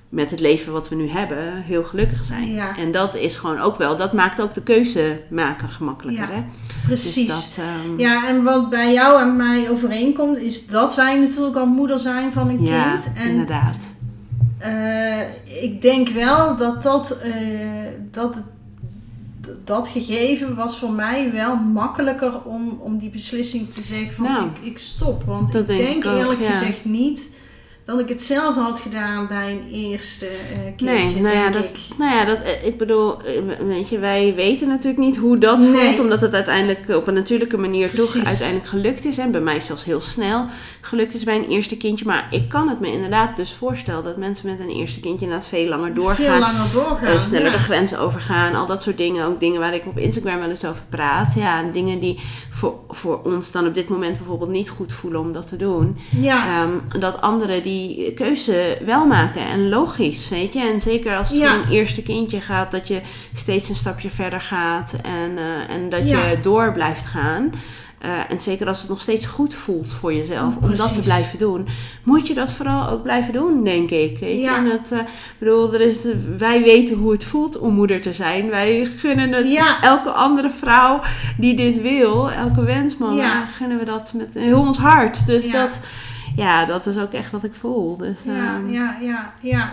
met het leven wat we nu hebben heel gelukkig zijn. Ja. En dat is gewoon ook wel, dat maakt ook de keuze maken gemakkelijker, Ja, hè. Precies. Dus dat, ehm, Ja, en wat bij jou en mij overeenkomt, is dat wij natuurlijk al moeder zijn van een ja, kind. En inderdaad. eh, ik denk wel dat dat, eh, dat, het- dat gegeven was voor mij wel makkelijker om, om die beslissing te zeggen van Nou, ik, ik stop. Want ik denk denk ik ook, eerlijk ja. gezegd niet dat ik hetzelfde had gedaan bij een eerste eh kindje, Nee, nou ja, denk dat, ik. nou ja, dat, eh, ik bedoel, eh, weet je, wij weten natuurlijk niet hoe dat Nee. voelt, omdat het uiteindelijk op een natuurlijke manier toch uiteindelijk gelukt is. En bij mij zelfs heel snel gelukt is bij een eerste kindje. Maar ik kan het me inderdaad dus voorstellen dat mensen met een eerste kindje inderdaad veel langer doorgaan. Veel langer doorgaan. eh, sneller ja. de grenzen overgaan, al dat soort dingen. Ook dingen waar ik op Instagram wel eens over praat. Ja, en dingen die voor, voor ons dan op dit moment bijvoorbeeld niet goed voelen om dat te doen. Ja, Ehm, dat anderen die keuze wel maken en logisch, weet je. En zeker als het Ja. een eerste kindje gaat, dat je steeds een stapje verder gaat en, eh, en dat Ja. je door blijft gaan. Eh, en zeker als het nog steeds goed voelt voor jezelf om dat te blijven doen, moet je dat vooral ook blijven doen, denk ik. Weet je? Ja. En het, eh, bedoel, er is, wij weten hoe het voelt om moeder te zijn. Wij gunnen het Ja. elke andere vrouw die dit wil, elke wensmama, Ja. gunnen we dat met heel ons hart. Dus dat, ja, dat is ook echt wat ik voel. Dus, ja, ehm, ja, ja, ja.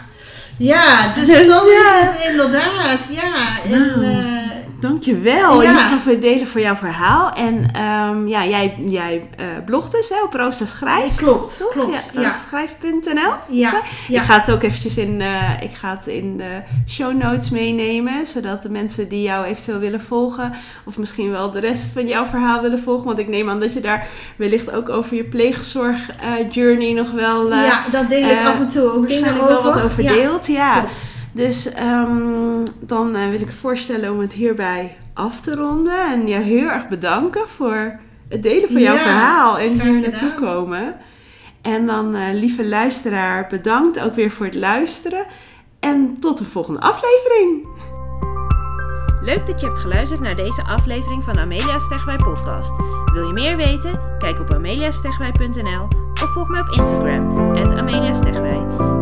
Ja, dus dan is het inderdaad, ja. En, Nou. eh, Dankjewel Ja. geval voor het delen voor jouw verhaal. En ehm, ja, jij, jij eh blogt dus hè, op Rooster Schrijf. klopt, toch? klopt. Ja, Ja, roostschrijf.nl. ja, ja. Ik ga het ook eventjes in, eh, ik ga het in de show notes meenemen. Zodat de mensen die jou eventueel willen volgen. Of misschien wel de rest van jouw verhaal willen volgen. Want ik neem aan dat je daar wellicht ook over je pleegzorg eh, journey nog wel... ja, daar deel ik af en toe ook dingen over. wel wat over ja, deelt. Ja, klopt. Dus ehm, dan eh, wil ik voorstellen om het hierbij af te ronden. En je heel erg bedanken voor het delen van jouw Ja, verhaal en hier naartoe komen. En dan, eh, lieve luisteraar, bedankt ook weer voor het luisteren. En tot de volgende aflevering. Leuk dat je hebt geluisterd naar deze aflevering van Amelia Stegwij podcast. Wil je meer weten? Kijk op ameliastegwij.nl of volg mij op Instagram, Amelia Stegwij.